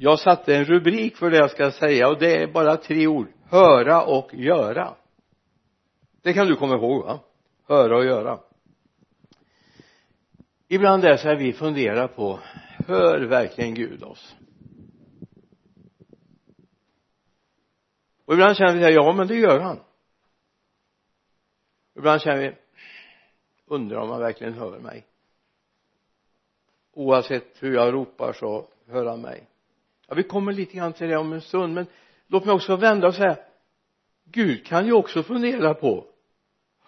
jag satte en rubrik för det jag ska säga och det är bara tre ord. Höra och göra. Det kan du komma ihåg va? Höra och göra. Ibland är det så här vi funderar på hör verkligen Gud oss? Och ibland känner vi här, ja men det gör han. Ibland känner vi undrar om han verkligen hör mig. Oavsett hur jag ropar så hör han mig ja vi kommer lite grann till det om en stund men låt mig också vända och säga Gud kan ju också fundera på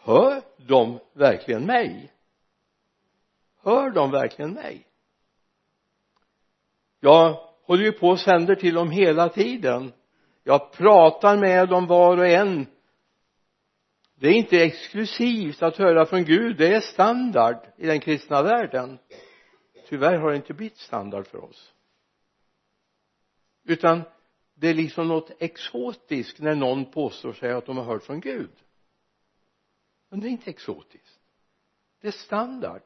hör de verkligen mig? Hör de verkligen mig? Jag håller ju på och sänder till dem hela tiden. Jag pratar med dem var och en. Det är inte exklusivt att höra från Gud. Det är standard i den kristna världen. Tyvärr har det inte blivit standard för oss utan det är liksom något exotiskt när någon påstår sig att de har hört från Gud. Men det är inte exotiskt. Det är standard.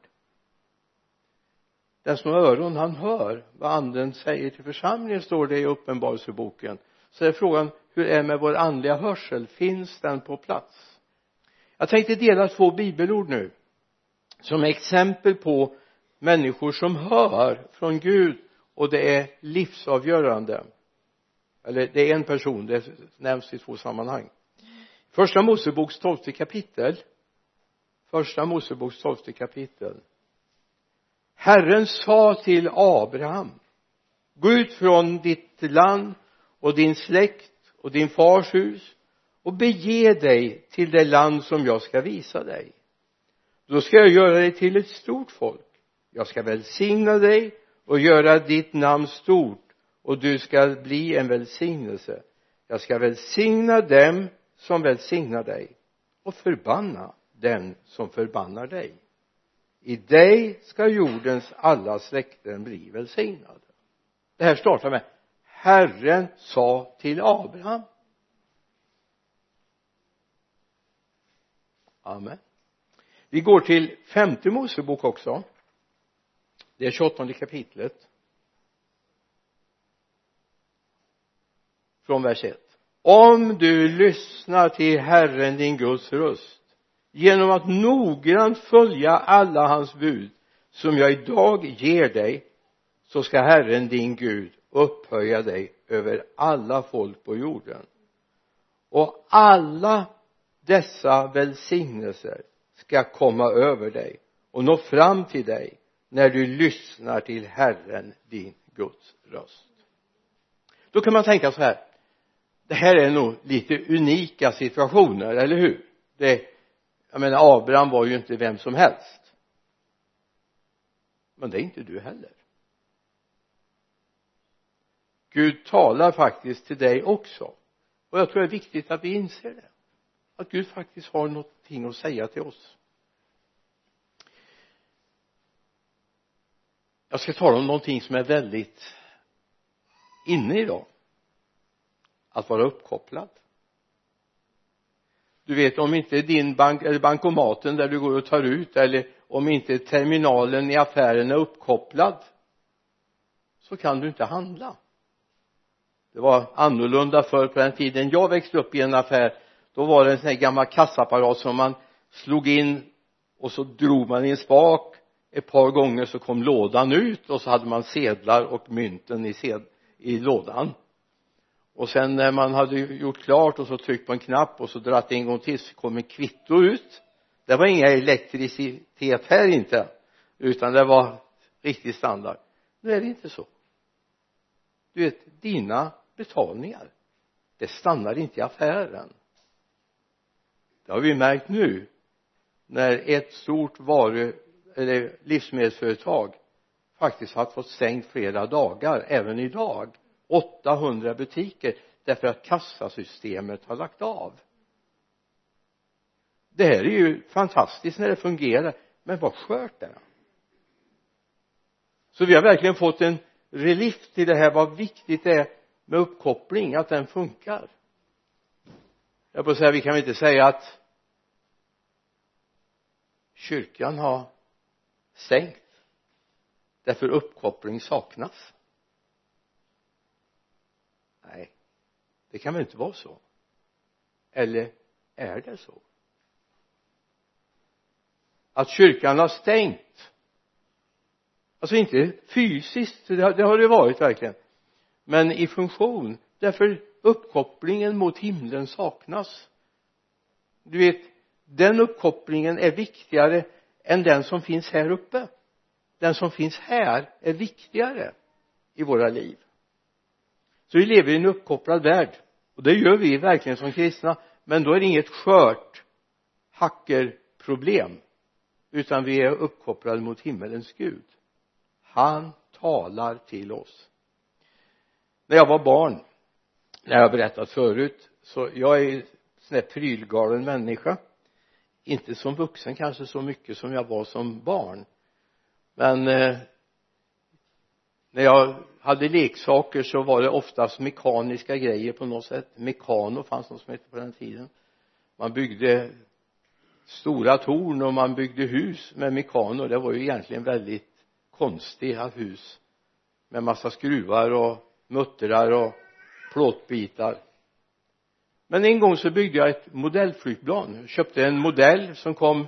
Den som har öron han hör vad anden säger till församlingen står det i uppenbarelseboken. Så är frågan hur är det med vår andliga hörsel? Finns den på plats? Jag tänkte dela två bibelord nu som exempel på människor som hör från Gud och det är livsavgörande. Eller det är en person det nämns i två sammanhang. Första moseboks tolfte kapitel. Första moseboks tolfte kapitel. Herren sa till Abraham gå ut från ditt land och din släkt och din fars hus och bege dig till det land som jag ska visa dig. Då ska jag göra dig till ett stort folk. Jag ska välsigna dig och göra ditt namn stort och du ska bli en välsignelse. Jag ska välsigna dem som välsignar dig och förbanna den som förbannar dig. I dig ska jordens alla släkten bli välsignade. Det här startar med Herren sa till Abraham. Amen. Vi går till femte Mosebok också det är 28 kapitlet. Från vers 1 om du lyssnar till Herren din Guds röst genom att noggrant följa alla hans bud som jag idag ger dig så ska Herren din Gud upphöja dig över alla folk på jorden. Och alla dessa välsignelser ska komma över dig och nå fram till dig när du lyssnar till Herren din Guds röst. Då kan man tänka så här det här är nog lite unika situationer, eller hur? Det jag menar Abraham var ju inte vem som helst. Men det är inte du heller. Gud talar faktiskt till dig också. Och jag tror det är viktigt att vi inser det. Att Gud faktiskt har någonting att säga till oss. Jag ska tala om någonting som är väldigt inne idag. Att vara uppkopplad. Du vet om inte din bank eller bankomaten där du går och tar ut eller om inte terminalen i affären är uppkopplad så kan du inte handla. Det var annorlunda förr på den tiden. Jag växte upp i en affär. Då var det en sån här gammal kassaapparat som man slog in och så drog man i en spak ett par gånger så kom lådan ut och så hade man sedlar och mynten i, sed, i lådan. Och sen när man hade gjort klart och så tryckt på en knapp och så dratt en gång till så kom en kvitto ut. Det var inga elektricitet här inte utan det var riktig standard. Nu är det inte så. Du vet dina betalningar det stannar inte i affären. Det har vi märkt nu. När ett stort varu eller livsmedelsföretag faktiskt har fått stängt flera dagar även idag. 800 butiker därför att kassasystemet har lagt av. Det här är ju fantastiskt när det fungerar men vad skört det är. Så vi har verkligen fått en relief till det här vad viktigt det är med uppkoppling att den funkar. Jag får säga vi kan väl inte säga att kyrkan har stängt därför uppkoppling saknas. Nej det kan väl inte vara så? Eller är det så? Att kyrkan har stängt alltså inte fysiskt det har det, har det varit verkligen men i funktion därför uppkopplingen mot himlen saknas. Du vet den uppkopplingen är viktigare än den som finns här uppe. Den som finns här är viktigare i våra liv. Så vi lever i en uppkopplad värld och det gör vi verkligen som kristna. Men då är det inget skört hackerproblem utan vi är uppkopplade mot himmelens Gud. Han talar till oss. När jag var barn när jag har berättat förut så jag är en sån där prylgalen människa inte som vuxen kanske så mycket som jag var som barn. Men eh, när jag hade leksaker så var det oftast mekaniska grejer på något sätt. Mekano fanns något som hette på den tiden. Man byggde stora torn och man byggde hus med mekano. Det var ju egentligen väldigt konstiga hus med massa skruvar och muttrar och plåtbitar men en gång så byggde jag ett modellflygplan. Jag köpte en modell som kom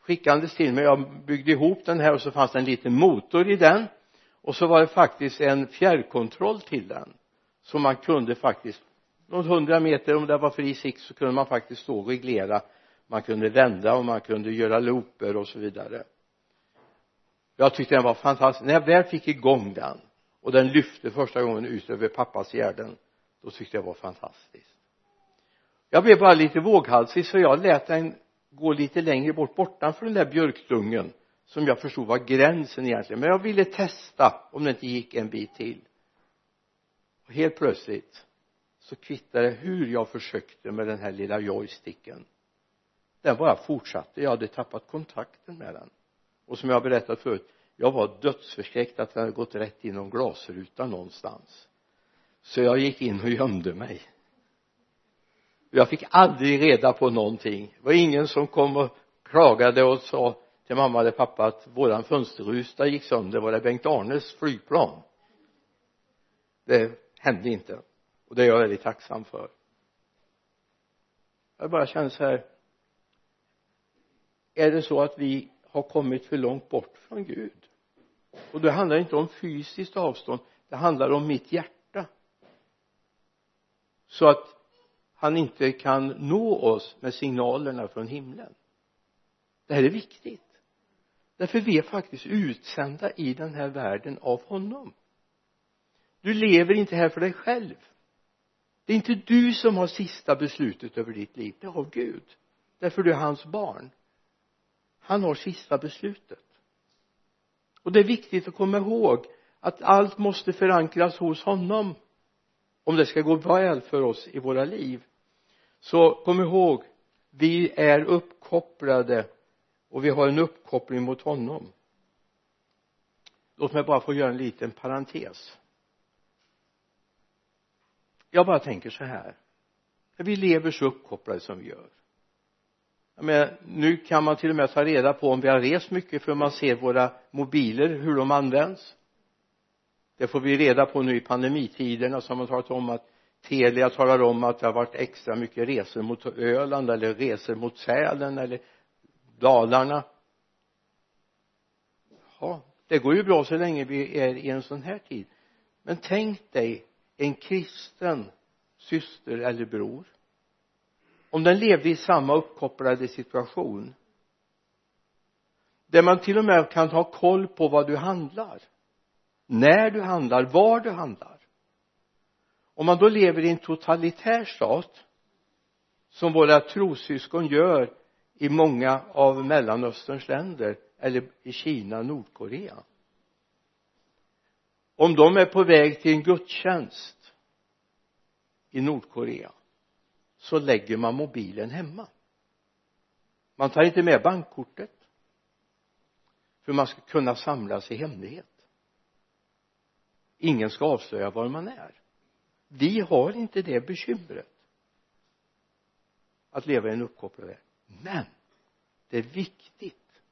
skickandes till mig. Jag byggde ihop den här och så fanns det en liten motor i den. Och så var det faktiskt en fjärrkontroll till den. Så man kunde faktiskt någon hundra meter om det var fri sikt så kunde man faktiskt stå och reglera. Man kunde vända och man kunde göra looper och så vidare. Jag tyckte den var fantastisk. När jag väl fick igång den och den lyfte första gången ut över pappas gärden då tyckte jag det var fantastiskt jag blev bara lite våghalsig så jag lät den gå lite längre bort bortanför den där björkdungen som jag förstod var gränsen egentligen. Men jag ville testa om det inte gick en bit till. Och helt plötsligt så kvittade det hur jag försökte med den här lilla joysticken. Den bara fortsatte. Jag hade tappat kontakten med den. Och som jag berättat förut jag var dödsförskräckt att den hade gått rätt in någon glasruta någonstans. Så jag gick in och gömde mig jag fick aldrig reda på någonting. Det var ingen som kom och klagade och sa till mamma eller pappa att våran fönsterruta gick sönder. Var det Bengt-Arnes flygplan? Det hände inte. Och det är jag väldigt tacksam för. Jag bara känner så här. Är det så att vi har kommit för långt bort från Gud? Och det handlar inte om fysiskt avstånd. Det handlar om mitt hjärta. Så att han inte kan nå oss med signalerna från himlen. Det här är viktigt. Därför vi är faktiskt utsända i den här världen av honom. Du lever inte här för dig själv. Det är inte du som har sista beslutet över ditt liv. Det har Gud. Därför du är hans barn. Han har sista beslutet. Och det är viktigt att komma ihåg att allt måste förankras hos honom om det ska gå väl för oss i våra liv så kom ihåg vi är uppkopplade och vi har en uppkoppling mot honom. Låt mig bara få göra en liten parentes. Jag bara tänker så här. Vi lever så uppkopplade som vi gör. Jag menar, nu kan man till och med ta reda på om vi har rest mycket för man ser våra mobiler hur de används. Det får vi reda på nu i pandemitiderna så har man talat om att Telia talar om att det har varit extra mycket resor mot Öland eller resor mot Sälen eller Dalarna. Ja det går ju bra så länge vi är i en sån här tid. Men tänk dig en kristen syster eller bror. Om den levde i samma uppkopplade situation där man till och med kan ha koll på vad du handlar när du handlar, var du handlar om man då lever i en totalitär stat som våra trossyskon gör i många av mellanösterns länder eller i Kina, Nordkorea. Om de är på väg till en gudstjänst i Nordkorea så lägger man mobilen hemma. Man tar inte med bankkortet för man ska kunna samlas i hemlighet. Ingen ska avslöja var man är vi har inte det bekymret att leva i en uppkopplad värld. Men det är viktigt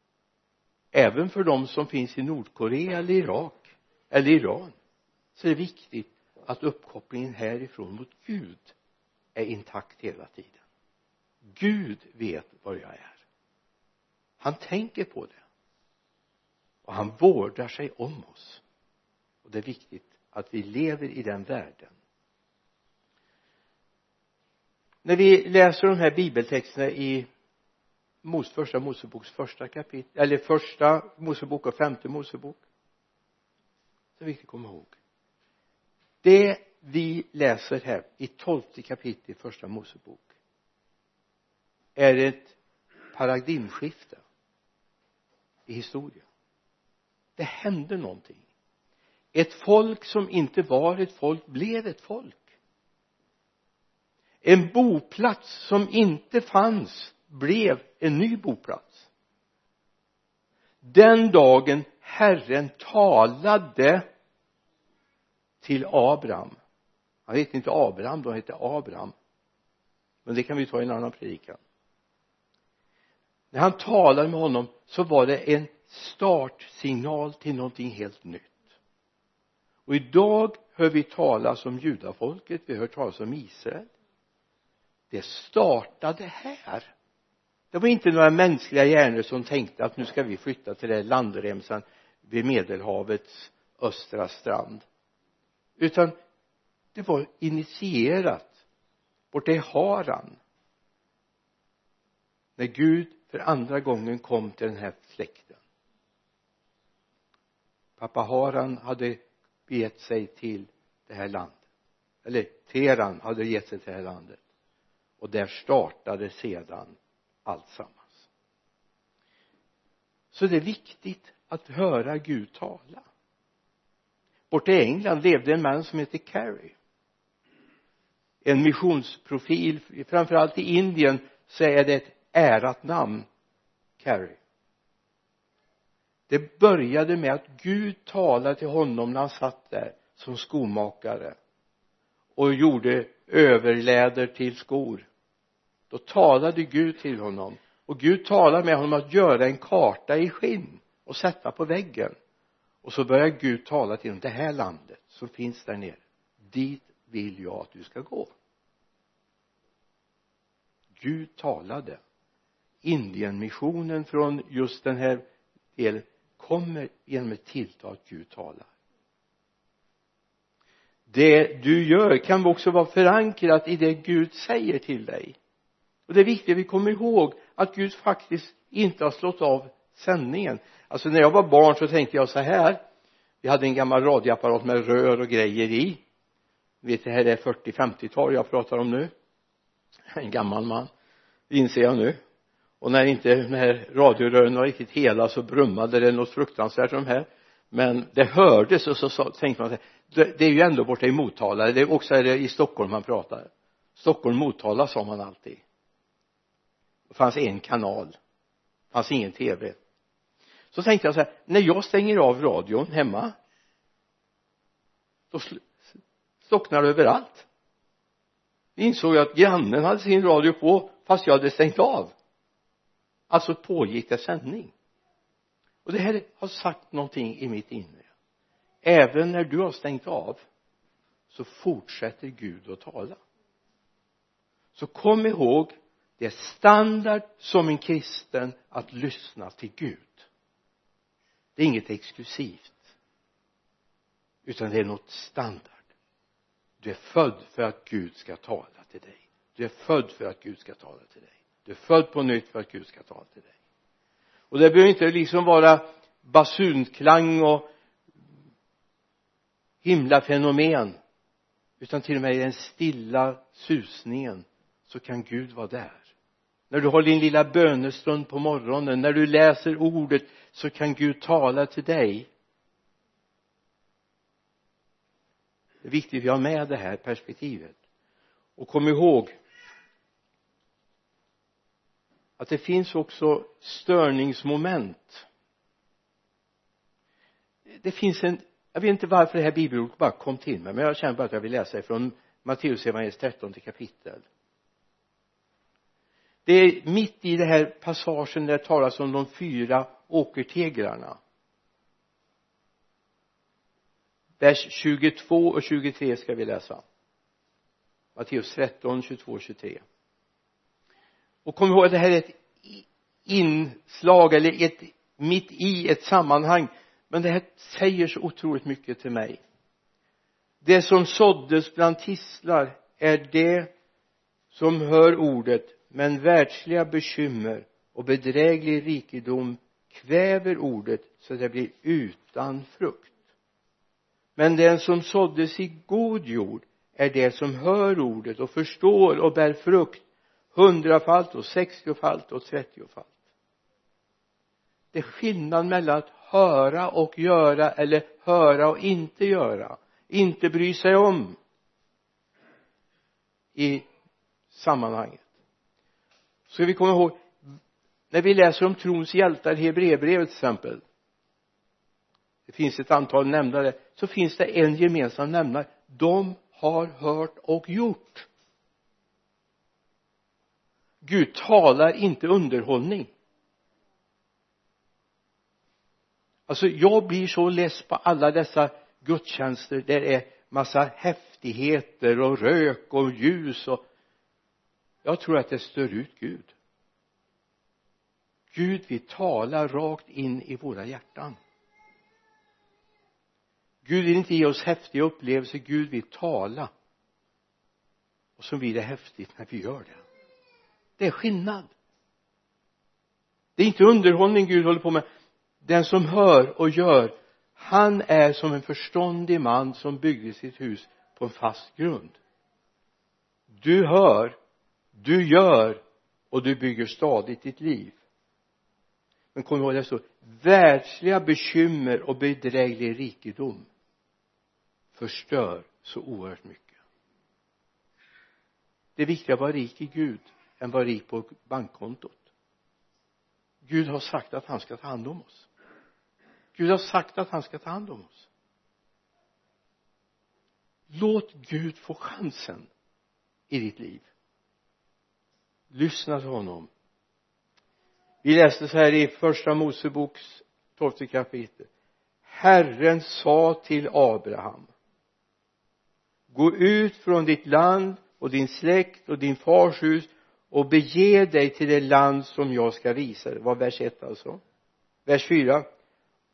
även för de som finns i Nordkorea eller Irak eller Iran så är det viktigt att uppkopplingen härifrån mot Gud är intakt hela tiden. Gud vet var jag är. Han tänker på det. Och han vårdar sig om oss. Och det är viktigt att vi lever i den världen när vi läser de här bibeltexterna i Mos, första Moseboks första kapitel eller första Mosebok och femte Mosebok så är viktigt att komma ihåg. Det vi läser här i tolfte kapitlet i första Mosebok är ett paradigmskifte i historien. Det hände någonting. Ett folk som inte var ett folk blev ett folk en boplats som inte fanns blev en ny boplats. Den dagen Herren talade till Abraham. Han hette inte Abraham då han hette Abraham. Men det kan vi ta i en annan predikan. När han talade med honom så var det en startsignal till någonting helt nytt. Och idag hör vi talas om judafolket vi hör talas om Israel det startade här. Det var inte några mänskliga hjärnor som tänkte att nu ska vi flytta till den landremsan vid medelhavets östra strand. Utan det var initierat borta i Haran. När Gud för andra gången kom till den här släkten. Pappa Haran hade begett sig till det här landet. Eller Teran hade gett sig till det här landet och där startade sedan alltsammans. Så det är viktigt att höra Gud tala. Borta i England levde en man som hette Carey. En missionsprofil framförallt i Indien så är det ett ärat namn Carey. Det började med att Gud talade till honom när han satt där som skomakare och gjorde överläder till skor. Då talade Gud till honom och Gud talade med honom att göra en karta i skinn och sätta på väggen. Och så börjar Gud tala till honom det här landet som finns där nere dit vill jag att du ska gå. Gud talade. Indienmissionen från just den här delen kommer genom ett tilltal att Gud talar det du gör kan också vara förankrat i det Gud säger till dig. Och det är viktigt att vi kommer ihåg att Gud faktiskt inte har slått av sändningen. Alltså när jag var barn så tänkte jag så här. Vi hade en gammal radioapparat med rör och grejer i. Vet det här är 40-50-tal jag pratar om nu. En gammal man det inser jag nu. Och när inte de här radiorören var riktigt hela så brummade det något fruktansvärt de här men det hördes och så, så tänkte man det, det är ju ändå borta i Motala. Det är också är det i Stockholm man pratar. Stockholm Motala sa man alltid. Det fanns en kanal. Det fanns ingen tv så tänkte jag så här när jag stänger av radion hemma då slocknar det överallt. Insåg jag att grannen hade sin radio på fast jag hade stängt av. Alltså pågick det sändning och det här har sagt någonting i mitt inre. Även när du har stängt av så fortsätter Gud att tala. Så kom ihåg det är standard som en kristen att lyssna till Gud. Det är inget exklusivt utan det är något standard. Du är född för att Gud ska tala till dig. Du är född för att Gud ska tala till dig. Du är född på nytt för att Gud ska tala till dig och det behöver inte liksom vara basunklang och himlafenomen utan till och med i den stilla susningen så kan Gud vara där. När du har din lilla bönestund på morgonen när du läser ordet så kan Gud tala till dig. Det är viktigt att vi har med det här perspektivet. Och kom ihåg att det finns också störningsmoment. Det finns en jag vet inte varför det här bibelordet bara kom till mig men jag känner bara att jag vill läsa ifrån Matteus evangeliets trettonde kapitel. Det är mitt i den här passagen där det talas om de fyra åkertegrarna. Vers 22 och 23 ska vi läsa. Matteus 13, 22, 23 och kom ihåg att det här är ett inslag eller ett mitt i ett sammanhang. Men det här säger så otroligt mycket till mig. Det som såddes bland tistlar är det som hör ordet men världsliga bekymmer och bedräglig rikedom kväver ordet så det blir utan frukt. Men den som såddes i god jord är det som hör ordet och förstår och bär frukt hundrafalt och sextiofalt och trettiofalt. Det är skillnad mellan att höra och göra eller höra och inte göra. Inte bry sig om i sammanhanget. Ska vi komma ihåg när vi läser om trons hjältar i Hebreerbrevet till exempel det finns ett antal nämnare så finns det en gemensam nämnare. De har hört och gjort. Gud talar inte underhållning. Alltså jag blir så less på alla dessa gudstjänster. Där det är massa häftigheter och rök och ljus och jag tror att det stör ut Gud. Gud vill tala rakt in i våra hjärtan. Gud vill inte ge oss häftiga upplevelser. Gud vill tala. Och så blir det häftigt när vi gör det det är skillnad. Det är inte underhållning Gud håller på med. Den som hör och gör han är som en förståndig man som byggde sitt hus på en fast grund. Du hör du gör och du bygger stadigt ditt liv. Men kom ihåg det står världsliga bekymmer och bedräglig rikedom förstör så oerhört mycket. Det är viktigare att vara rik i Gud än vad vara rik på bankkontot. Gud har sagt att han ska ta hand om oss. Gud har sagt att han ska ta hand om oss. Låt Gud få chansen i ditt liv. Lyssna till honom. Vi läste så här i första Moseboks tolfte kapitel. Herren sa till Abraham gå ut från ditt land och din släkt och din fars hus och bege dig till det land som jag ska visa dig. Det var vers 1 alltså? Vers 4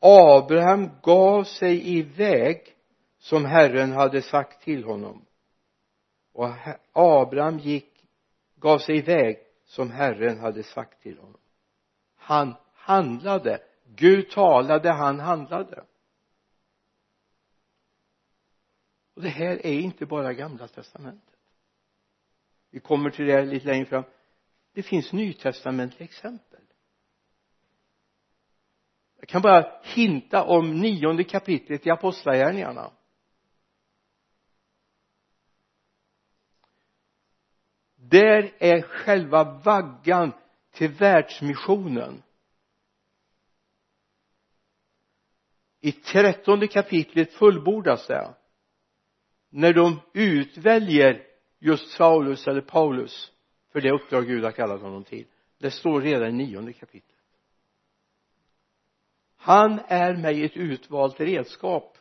Abraham gav sig iväg som Herren hade sagt till honom. Och Abraham gick gav sig iväg som Herren hade sagt till honom. Han handlade. Gud talade, han handlade. Och det här är inte bara gamla testamentet vi kommer till det lite längre fram. Det finns nytestamentliga exempel. Jag kan bara hinta om nionde kapitlet i apostlagärningarna. Där är själva vaggan till världsmissionen. I trettonde kapitlet fullbordas det. När de utväljer just Saulus eller Paulus för det uppdrag Gud har kallat honom till. Det står redan i nionde kapitlet. Han är mig ett utvalt redskap.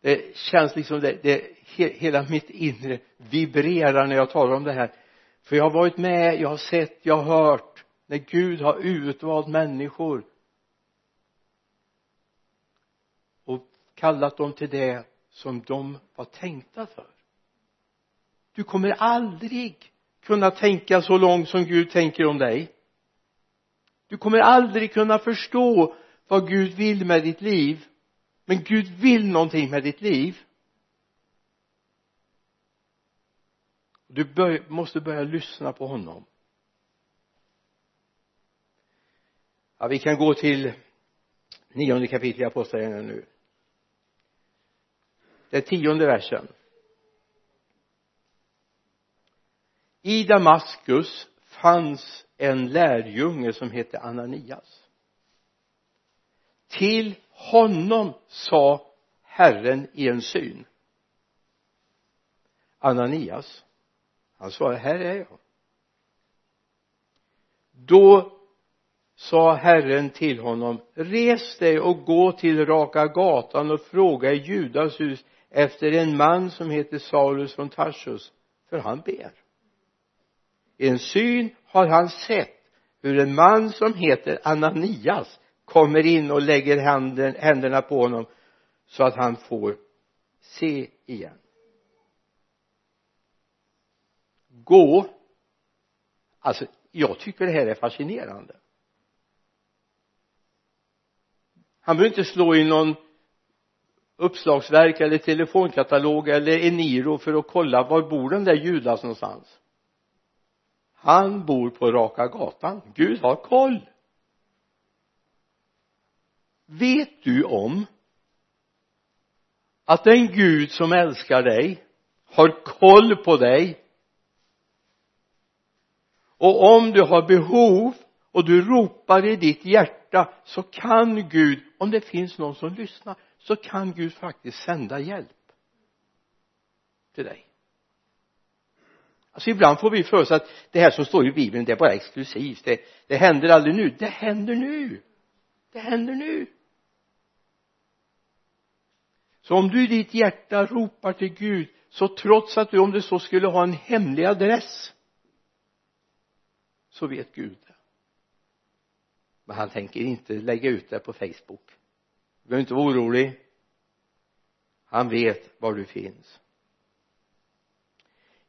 Det känns liksom det, det hela mitt inre vibrerar när jag talar om det här. För jag har varit med, jag har sett, jag har hört när Gud har utvalt människor och kallat dem till det som de var tänkta för. Du kommer aldrig kunna tänka så långt som Gud tänker om dig. Du kommer aldrig kunna förstå vad Gud vill med ditt liv. Men Gud vill någonting med ditt liv. Du bör, måste börja lyssna på honom. Ja vi kan gå till nionde kapitlet i apostlagärningarna nu. Det är tionde versen. I Damaskus fanns en lärjunge som hette Ananias. Till honom sa Herren i en syn. Ananias han svarade här är jag. Då sa Herren till honom res dig och gå till raka gatan och fråga i Judas hus efter en man som heter Saulus från Tarsus för han ber. I en syn har han sett hur en man som heter Ananias kommer in och lägger händerna på honom så att han får se igen. Gå. Alltså jag tycker det här är fascinerande. Han behöver inte slå in någon uppslagsverk eller telefonkatalog eller Eniro för att kolla var bor den där Judas någonstans? Han bor på raka gatan. Gud har koll. Vet du om att den Gud som älskar dig har koll på dig? Och om du har behov och du ropar i ditt hjärta så kan Gud om det finns någon som lyssnar så kan Gud faktiskt sända hjälp till dig. Alltså ibland får vi för oss att det här som står i bibeln det är bara exklusivt. Det, det händer aldrig nu. Det händer nu. Det händer nu. Så om du i ditt hjärta ropar till Gud så trots att du om det så skulle ha en hemlig adress så vet Gud det. Men han tänker inte lägga ut det på Facebook du behöver inte vara orolig. Han vet var du finns.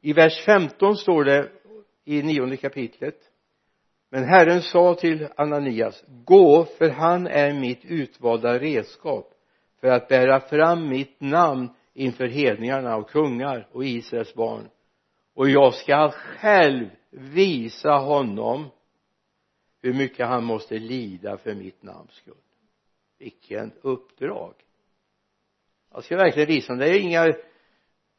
I vers 15 står det i nionde kapitlet men Herren sa till Ananias gå för han är mitt utvalda redskap för att bära fram mitt namn inför hedningarna och kungar och Israels barn. Och jag ska själv visa honom hur mycket han måste lida för mitt namns skull vilken uppdrag. Jag ska verkligen visa honom det är inga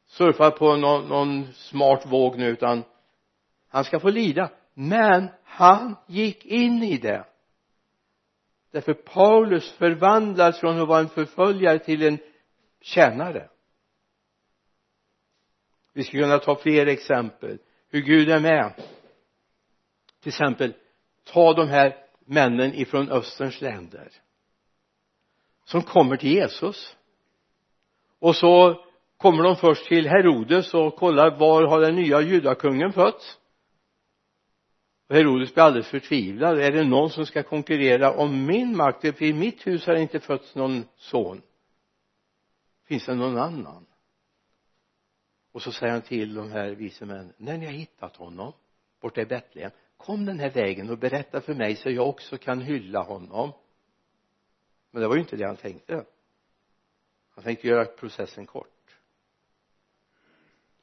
surfa på någon, någon smart våg nu utan han ska få lida. Men han gick in i det. Därför Paulus förvandlas från att vara en förföljare till en tjänare. Vi skulle kunna ta fler exempel. Hur Gud är med. Till exempel ta de här männen ifrån österns länder som kommer till Jesus. Och så kommer de först till Herodes och kollar var har den nya judakungen fötts? Och Herodes blir alldeles förtvivlad. Är det någon som ska konkurrera om min makt? För i mitt hus har det inte fötts någon son. Finns det någon annan? Och så säger han till de här vise männen när ni har hittat honom borta i Betlehem kom den här vägen och berätta för mig så jag också kan hylla honom men det var ju inte det han tänkte. Han tänkte göra processen kort.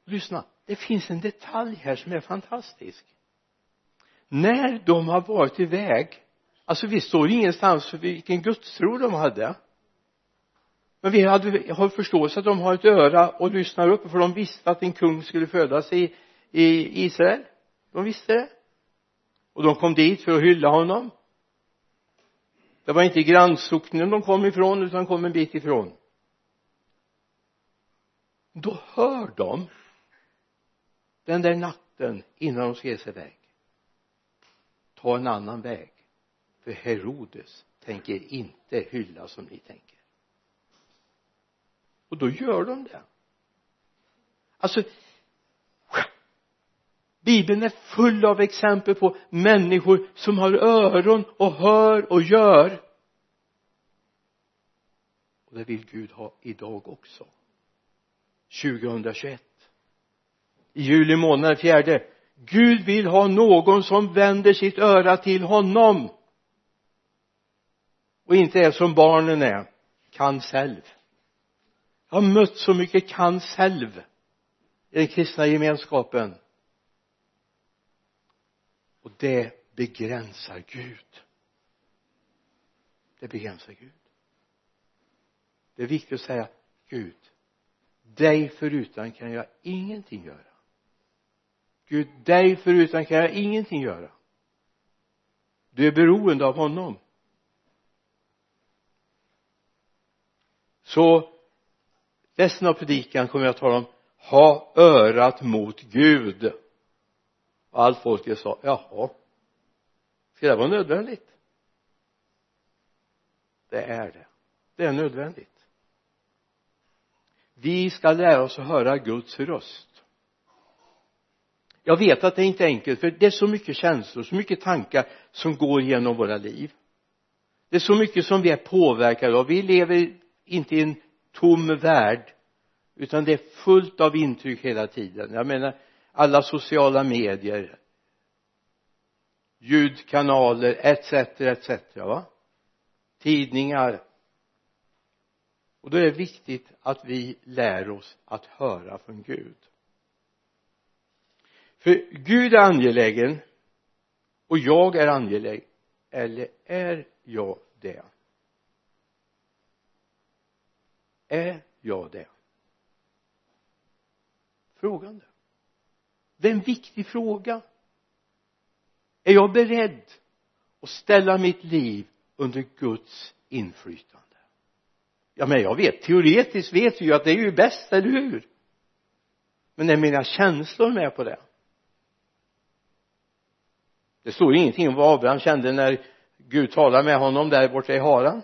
Lyssna det finns en detalj här som är fantastisk. När de har varit iväg alltså vi står ingenstans för vilken gudstro de hade. Men vi hade, har förståelse att de har ett öra och lyssnar upp för de visste att en kung skulle födas i, i Israel. De visste det. Och de kom dit för att hylla honom det var inte grannsocknen de kom ifrån utan de kom en bit ifrån. Då hör de den där natten innan de ska ge sig iväg ta en annan väg för Herodes tänker inte hylla som ni tänker. Och då gör de det. Alltså bibeln är full av exempel på människor som har öron och hör och gör. Och det vill Gud ha idag också. 2021 i juli månad fjärde. Gud vill ha någon som vänder sitt öra till honom. Och inte är som barnen är. Kan själv. Jag har mött så mycket kan själv i den kristna gemenskapen och det begränsar Gud. Det begränsar Gud. Det är viktigt att säga Gud dig förutan kan jag ingenting göra. Gud dig förutan kan jag ingenting göra. Du är beroende av honom. Så resten av predikan kommer jag att tala om ha örat mot Gud och allt folket sa jaha ska det vara nödvändigt? Det är det. Det är nödvändigt. Vi ska lära oss att höra Guds röst. Jag vet att det inte är enkelt för det är så mycket känslor, så mycket tankar som går genom våra liv. Det är så mycket som vi är påverkade av. Vi lever inte i en tom värld utan det är fullt av intryck hela tiden. Jag menar alla sociala medier ljudkanaler etc etc va? Tidningar. Och då är det viktigt att vi lär oss att höra från Gud. För Gud är angelägen och jag är angelägen eller är jag det? Är jag det? Frågande det är en viktig fråga. Är jag beredd att ställa mitt liv under Guds inflytande? Ja men jag vet teoretiskt vet vi ju att det är ju bäst, eller hur? Men är mina känslor med på det? Det står ingenting om vad Abraham kände när Gud talade med honom där borta i Haran.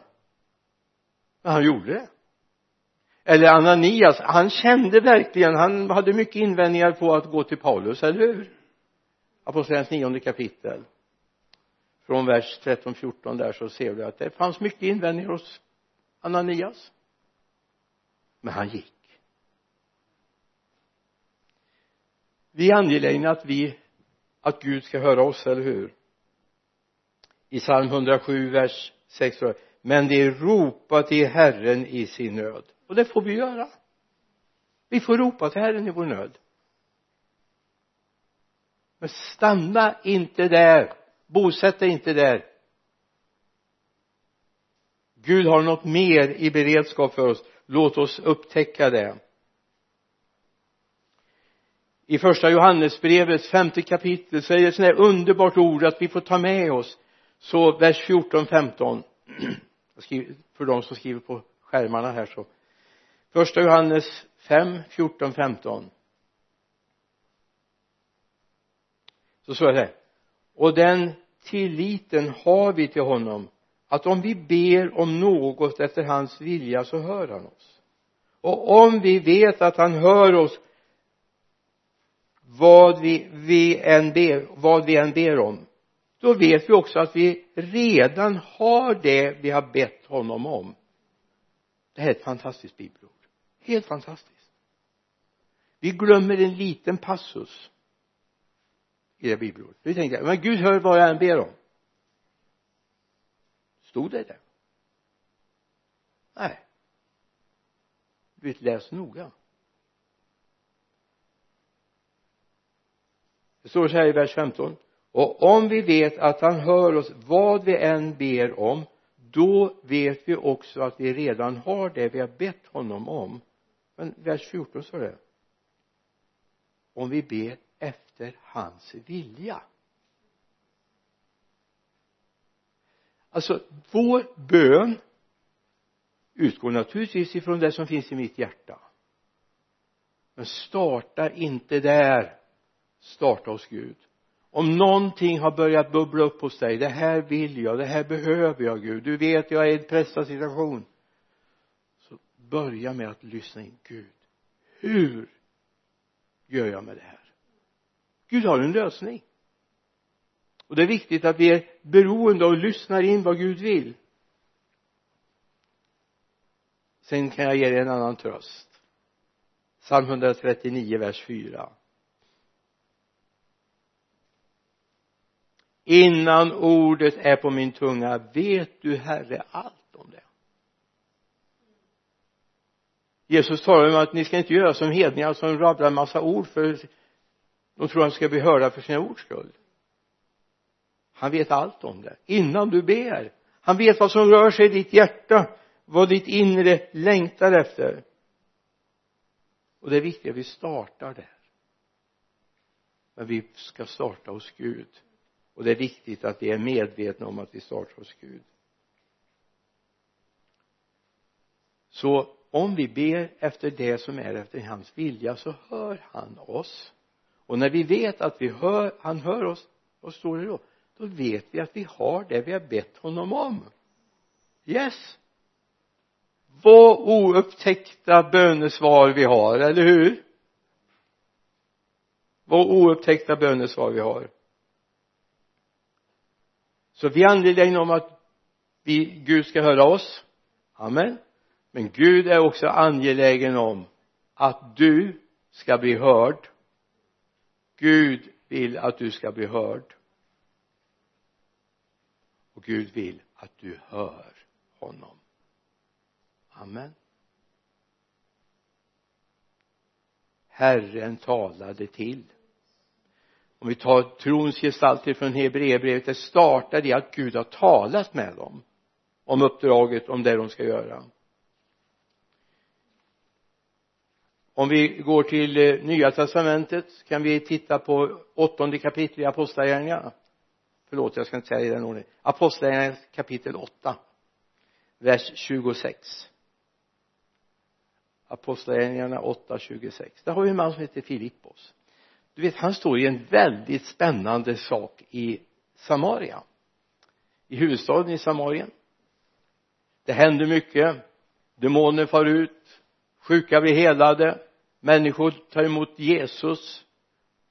Men han gjorde det eller Ananias han kände verkligen han hade mycket invändningar på att gå till Paulus, eller hur? Apostlagärningarnas nionde kapitel. Från vers 13-14 där så ser du att det fanns mycket invändningar hos Ananias. Men han gick. Vi är angelägna att vi att Gud ska höra oss, eller hur? I psalm 107 vers 6 men de ropar till Herren i sin nöd och det får vi göra. Vi får ropa till Herren i vår nöd. Men stanna inte där. Bosätt dig inte där. Gud har något mer i beredskap för oss. Låt oss upptäcka det. I första Johannesbrevets femte kapitel så är det ett sånt här underbart ord att vi får ta med oss. Så vers 14 15 för de som skriver på skärmarna här så första Johannes 5 14 15 så står det här. Och den tilliten har vi till honom att om vi ber om något efter hans vilja så hör han oss. Och om vi vet att han hör oss vad vi, vi än ber, vad vi än ber om då vet vi också att vi redan har det vi har bett honom om. Det här är ett fantastiskt bibelord helt fantastiskt. Vi glömmer en liten passus i det bibelordet. Vi tänker men Gud hör vad jag än ber om. Stod det det nej. Du vet, läs noga. Det står så här i vers 15 och om vi vet att han hör oss vad vi än ber om då vet vi också att vi redan har det vi har bett honom om men vers 14 står det om vi ber efter hans vilja. Alltså vår bön utgår naturligtvis ifrån det som finns i mitt hjärta. Men starta inte där starta hos Gud. Om någonting har börjat bubbla upp hos dig det här vill jag, det här behöver jag Gud. Du vet jag är i en pressad situation börja med att lyssna in Gud. Hur gör jag med det här? Gud har en lösning. Och det är viktigt att vi är beroende och lyssnar in vad Gud vill. Sen kan jag ge er en annan tröst. Psalm 139 vers 4 innan ordet är på min tunga vet du herre allt om det? Jesus talar om att ni ska inte göra som hedningar som rabblar en massa ord för de tror att de ska bli hörda för sina ords skull. Han vet allt om det. Innan du ber. Han vet vad som rör sig i ditt hjärta vad ditt inre längtar efter. Och det är viktigt att vi startar där. Men vi ska starta hos Gud. Och det är viktigt att vi är medvetna om att vi startar hos Gud. Så om vi ber efter det som är efter hans vilja så hör han oss. Och när vi vet att vi hör, han hör oss vad står det då? Då vet vi att vi har det vi har bett honom om. Yes! Vad oupptäckta bönesvar vi har, eller hur? Vad oupptäckta bönesvar vi har. Så vi är angelägna om att vi, Gud ska höra oss. Amen men Gud är också angelägen om att du ska bli hörd. Gud vill att du ska bli hörd. Och Gud vill att du hör honom. Amen. Herren talade till. Om vi tar trons gestalter från Hebreerbrevet det startar i att Gud har talat med dem om uppdraget, om det de ska göra. Om vi går till eh, nya testamentet kan vi titta på åttonde kapitlet i apostlagärningarna. Förlåt jag ska inte säga det i den ordningen. Apostlagärningarna kapitel 8 vers 26 apostlagärningarna 8, 26 där har vi en man som heter Filippos. Du vet han står i en väldigt spännande sak i Samaria. I huvudstaden i Samarien. Det händer mycket. Demoner far ut. Sjuka blir helade människor tar emot Jesus.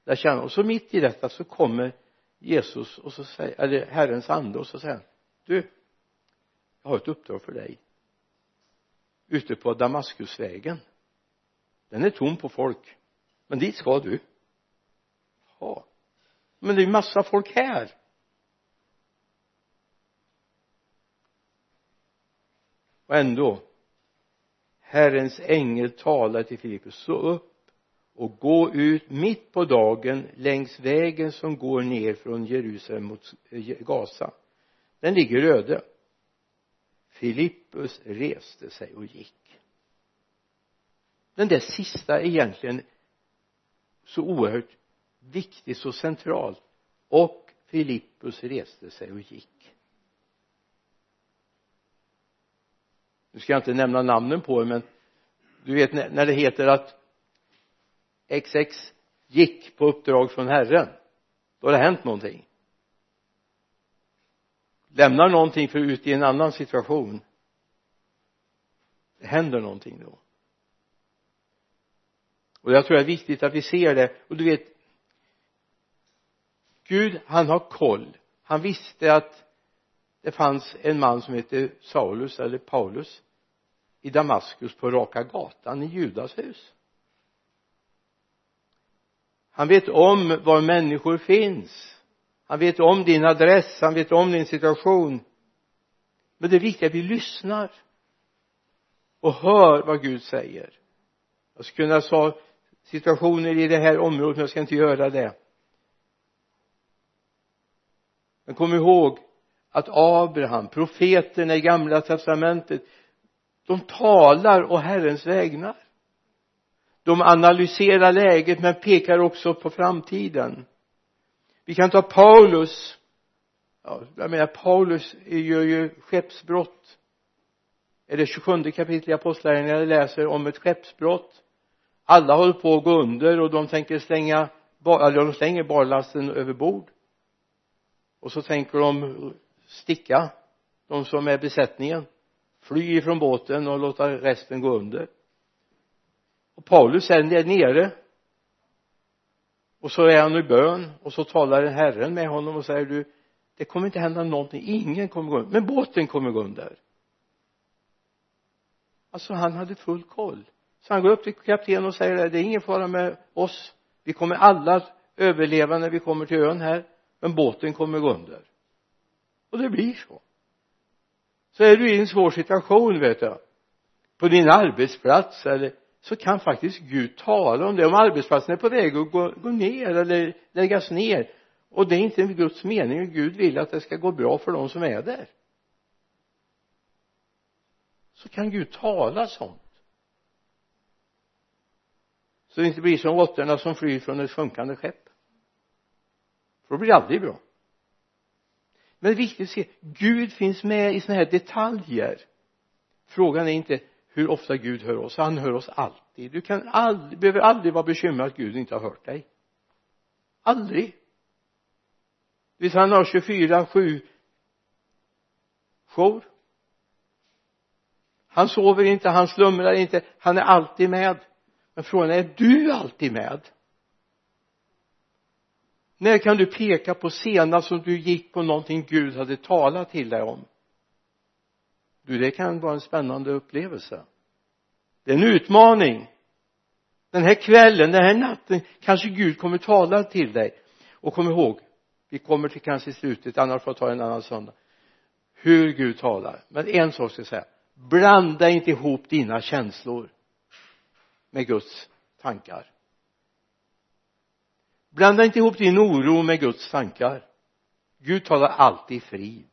Där känner och så mitt i detta så kommer Jesus och så säger eller Herrens ande och så säger han du jag har ett uppdrag för dig. Ute på Damaskusvägen. Den är tom på folk. Men dit ska du. Ja. Men det är massa folk här. Och ändå Herrens ängel talar till Filippus så upp och gå ut mitt på dagen längs vägen som går ner från Jerusalem mot eh, Gaza. Den ligger öde. Filippus reste sig och gick. Den där sista är egentligen så oerhört viktig, så central. Och Filippus reste sig och gick. Nu ska jag inte nämna namnen på er men du vet när det heter att XX gick på uppdrag från Herren då har det hänt någonting. Lämnar någonting för ut i en annan situation det händer någonting då. Och jag tror det är viktigt att vi ser det. Och du vet Gud han har koll. Han visste att det fanns en man som hette Saulus eller Paulus i Damaskus på raka gatan i Judas hus. Han vet om var människor finns. Han vet om din adress han vet om din situation. Men det är viktigt att vi lyssnar och hör vad Gud säger. Jag skulle kunna ta situationer i det här området men jag ska inte göra det. Men kom ihåg att Abraham, profeterna i gamla testamentet de talar å Herrens vägnar. De analyserar läget men pekar också på framtiden. Vi kan ta Paulus. Ja, jag menar Paulus gör ju skeppsbrott. Är det 27 kapitel i apostlagärningarna? Jag läser om ett skeppsbrott. Alla håller på att gå under och de tänker slänga eller de slänger barlasten över bord. Och så tänker de sticka de som är besättningen fly ifrån båten och låta resten gå under. Och Paulus är där nere. Och så är han i bön och så talar Herren med honom och säger du det kommer inte hända någonting. Ingen kommer gå under. Men båten kommer gå under. Alltså han hade full koll. Så han går upp till kaptenen och säger det är ingen fara med oss. Vi kommer alla att överleva när vi kommer till ön här. Men båten kommer gå under. Och det blir så så är du i en svår situation vet du på din arbetsplats eller så kan faktiskt Gud tala om det. Om arbetsplatsen är på väg att gå, gå ner eller läggas ner och det är inte Guds mening Gud vill att det ska gå bra för de som är där så kan Gud tala sånt. Så det inte blir som råttorna som flyr från ett sjunkande skepp. För då blir det aldrig bra men det är viktigt att se Gud finns med i sådana här detaljer. Frågan är inte hur ofta Gud hör oss. Han hör oss alltid. Du kan aldrig, behöver aldrig vara bekymrad att Gud inte har hört dig. Aldrig. Visst han har 24 7 jour han sover inte, han slumrar inte, han är alltid med. Men frågan är, är du alltid med? När kan du peka på senast som du gick på någonting Gud hade talat till dig om? Du det kan vara en spännande upplevelse. Det är en utmaning. Den här kvällen, den här natten kanske Gud kommer tala till dig. Och kom ihåg vi kommer till kanske slutet annars får jag ta en annan söndag. Hur Gud talar. Men en sak ska jag säga. Blanda inte ihop dina känslor med Guds tankar blanda inte ihop din oro med Guds tankar. Gud talar alltid frid.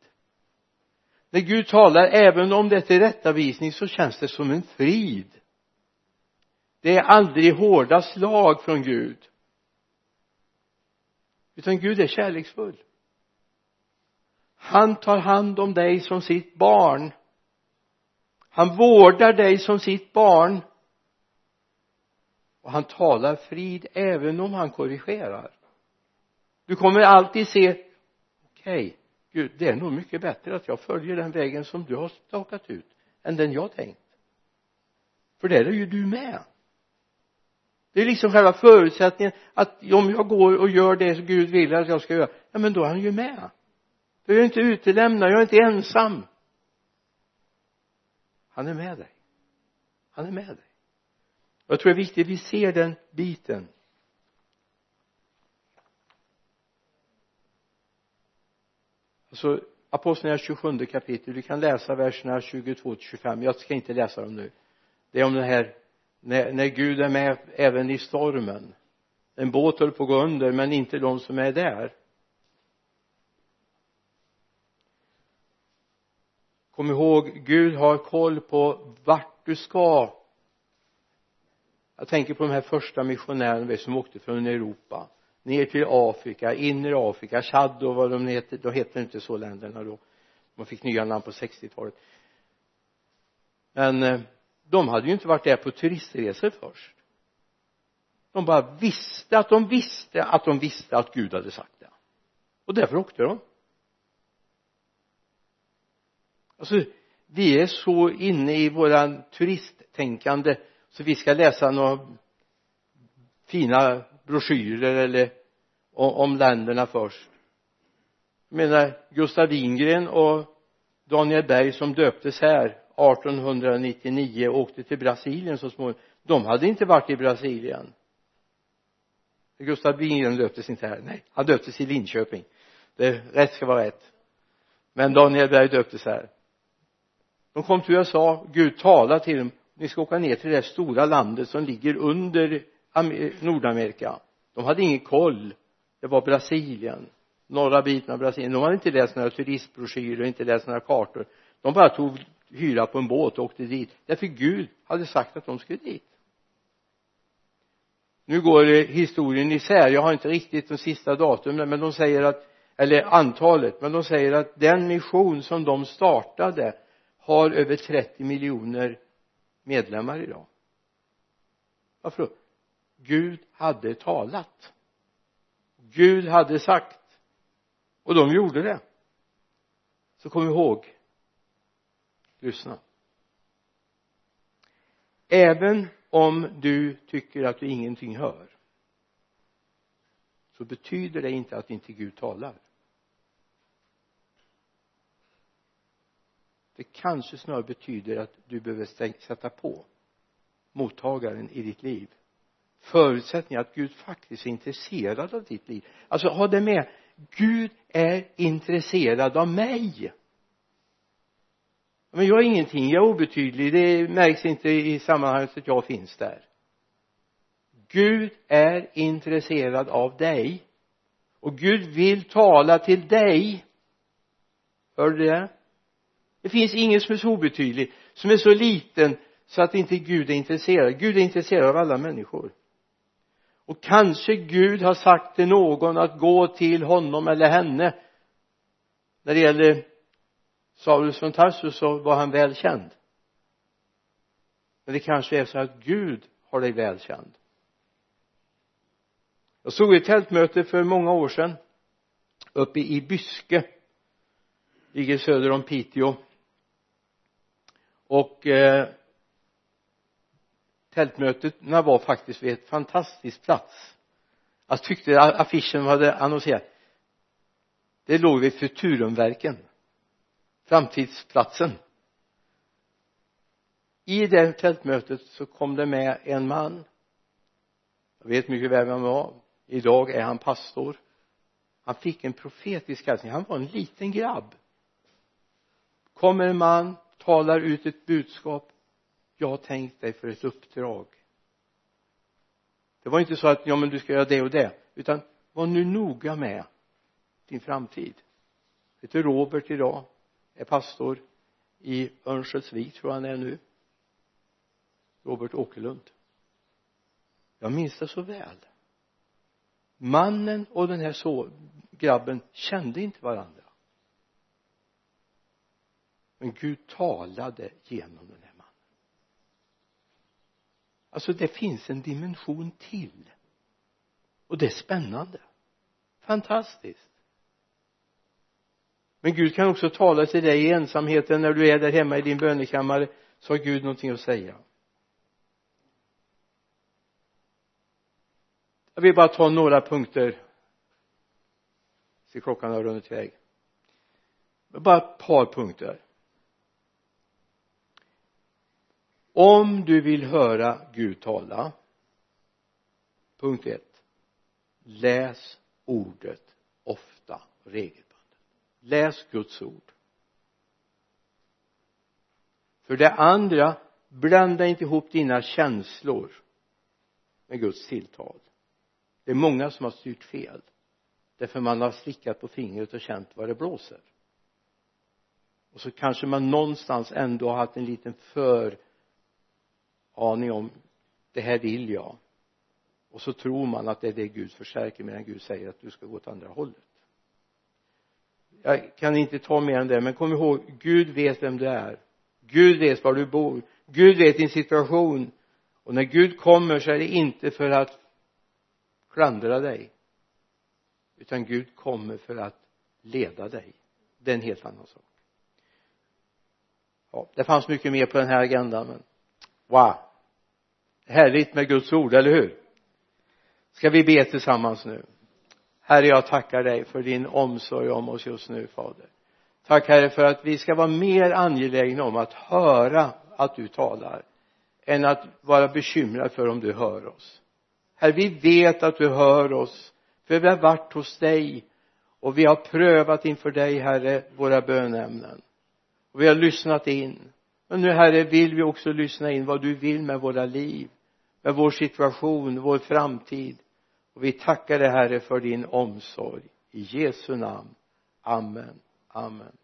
När Gud talar även om det är tillrättavisning så känns det som en frid. Det är aldrig hårda slag från Gud. Utan Gud är kärleksfull. Han tar hand om dig som sitt barn. Han vårdar dig som sitt barn och han talar frid även om han korrigerar. Du kommer alltid se okej okay, Gud det är nog mycket bättre att jag följer den vägen som du har stakat ut än den jag tänkt. För där är ju du med. Det är liksom själva förutsättningen att om jag går och gör det som Gud vill att jag ska göra ja men då är han ju med. För jag inte utelämnad, jag är inte ensam. Han är med dig. Han är med dig jag tror det är viktigt att vi ser den biten. Alltså apostlagärningarna 27 kapitel vi kan läsa verserna 22 till 25 jag ska inte läsa dem nu. Det är om det här när, när Gud är med även i stormen. En båt höll på att gå under men inte de som är där. Kom ihåg Gud har koll på vart du ska jag tänker på de här första missionärerna som åkte från Europa ner till Afrika, inre Afrika, Chad och vad de heter, då hette det inte så länderna då. Man fick nya namn på 60-talet men eh, de hade ju inte varit där på turistresor först. De bara visste att de visste att de visste att Gud hade sagt det. Och därför åkte de. Alltså vi är så inne i våran turisttänkande så vi ska läsa några fina broschyrer eller om länderna först. Jag menar Gustav Wingren och Daniel Berg som döptes här 1899 och åkte till Brasilien så småningom de hade inte varit i Brasilien. Gustav Wingren döptes inte här nej han döptes i Linköping. Det rätt ska vara rätt. Men Daniel Berg döptes här. De kom till USA Gud talade till dem ni ska åka ner till det stora landet som ligger under Nordamerika. De hade ingen koll. Det var Brasilien norra biten av Brasilien. De hade inte läst några turistbroschyrer inte läst några kartor. De bara tog hyra på en båt och åkte dit. Därför Gud hade sagt att de skulle dit. Nu går eh, historien isär. Jag har inte riktigt de sista datumen men de säger att eller antalet men de säger att den mission som de startade har över 30 miljoner medlemmar idag. Varför då? Gud hade talat. Gud hade sagt. Och de gjorde det. Så kom ihåg. Lyssna. Även om du tycker att du ingenting hör så betyder det inte att inte Gud talar. Det kanske snarare betyder att du behöver sätta på mottagaren i ditt liv. Förutsättningen att Gud faktiskt är intresserad av ditt liv. Alltså ha det med. Gud är intresserad av mig. Men jag är ingenting, jag är obetydlig. Det märks inte i sammanhanget att jag finns där. Gud är intresserad av dig. Och Gud vill tala till dig. Hör du det? Det finns ingen som är så obetydlig som är så liten så att inte Gud är intresserad. Gud är intresserad av alla människor. Och kanske Gud har sagt till någon att gå till honom eller henne. När det gäller Saulus från Tarsus så var han välkänd. Men det kanske är så att Gud har dig välkänd. Jag såg ett tältmöte för många år sedan uppe i Byske ligger söder om Piteå och eh, tältmötena var faktiskt vid ett fantastisk plats. Jag tyckte affischen hade annonserat. Det låg vid Futurumverken. Framtidsplatsen. I det tältmötet så kom det med en man. Jag vet mycket väl vem han var. Idag är han pastor. Han fick en profetisk hälsning. Han var en liten grabb. Kommer en man talar ut ett budskap jag har tänkt dig för ett uppdrag. Det var inte så att ja men du ska göra det och det utan var nu noga med din framtid. Heter Robert idag är pastor i Örnsköldsvik tror jag han är nu. Robert Åkerlund. Jag minns det så väl. Mannen och den här så grabben kände inte varandra men Gud talade genom den här mannen. Alltså det finns en dimension till. Och det är spännande. Fantastiskt. Men Gud kan också tala till dig i ensamheten när du är där hemma i din bönekammare så har Gud någonting att säga. Jag vill bara ta några punkter. Så klockan har runnit iväg. Bara ett par punkter. Om du vill höra Gud tala punkt ett läs ordet ofta och regelbundet. Läs Guds ord. För det andra blanda inte ihop dina känslor med Guds tilltal. Det är många som har styrt fel därför man har slickat på fingret och känt vad det blåser. Och så kanske man någonstans ändå har haft en liten för aning om det här vill jag. Och så tror man att det är det Gud förstärker medan Gud säger att du ska gå åt andra hållet. Jag kan inte ta mer än det men kom ihåg Gud vet vem du är. Gud vet var du bor. Gud vet din situation. Och när Gud kommer så är det inte för att klandra dig utan Gud kommer för att leda dig. Det är en helt annan sak. Ja det fanns mycket mer på den här agendan men wow. Härligt med Guds ord, eller hur? Ska vi be tillsammans nu? Herre jag tackar dig för din omsorg om oss just nu fader. Tack herre för att vi ska vara mer angelägna om att höra att du talar än att vara bekymrad för om du hör oss. Herre vi vet att du hör oss för vi har varit hos dig och vi har prövat inför dig herre våra bönämnen och vi har lyssnat in men nu herre vill vi också lyssna in vad du vill med våra liv med vår situation, vår framtid. Och vi tackar dig herre för din omsorg. I Jesu namn. Amen. Amen.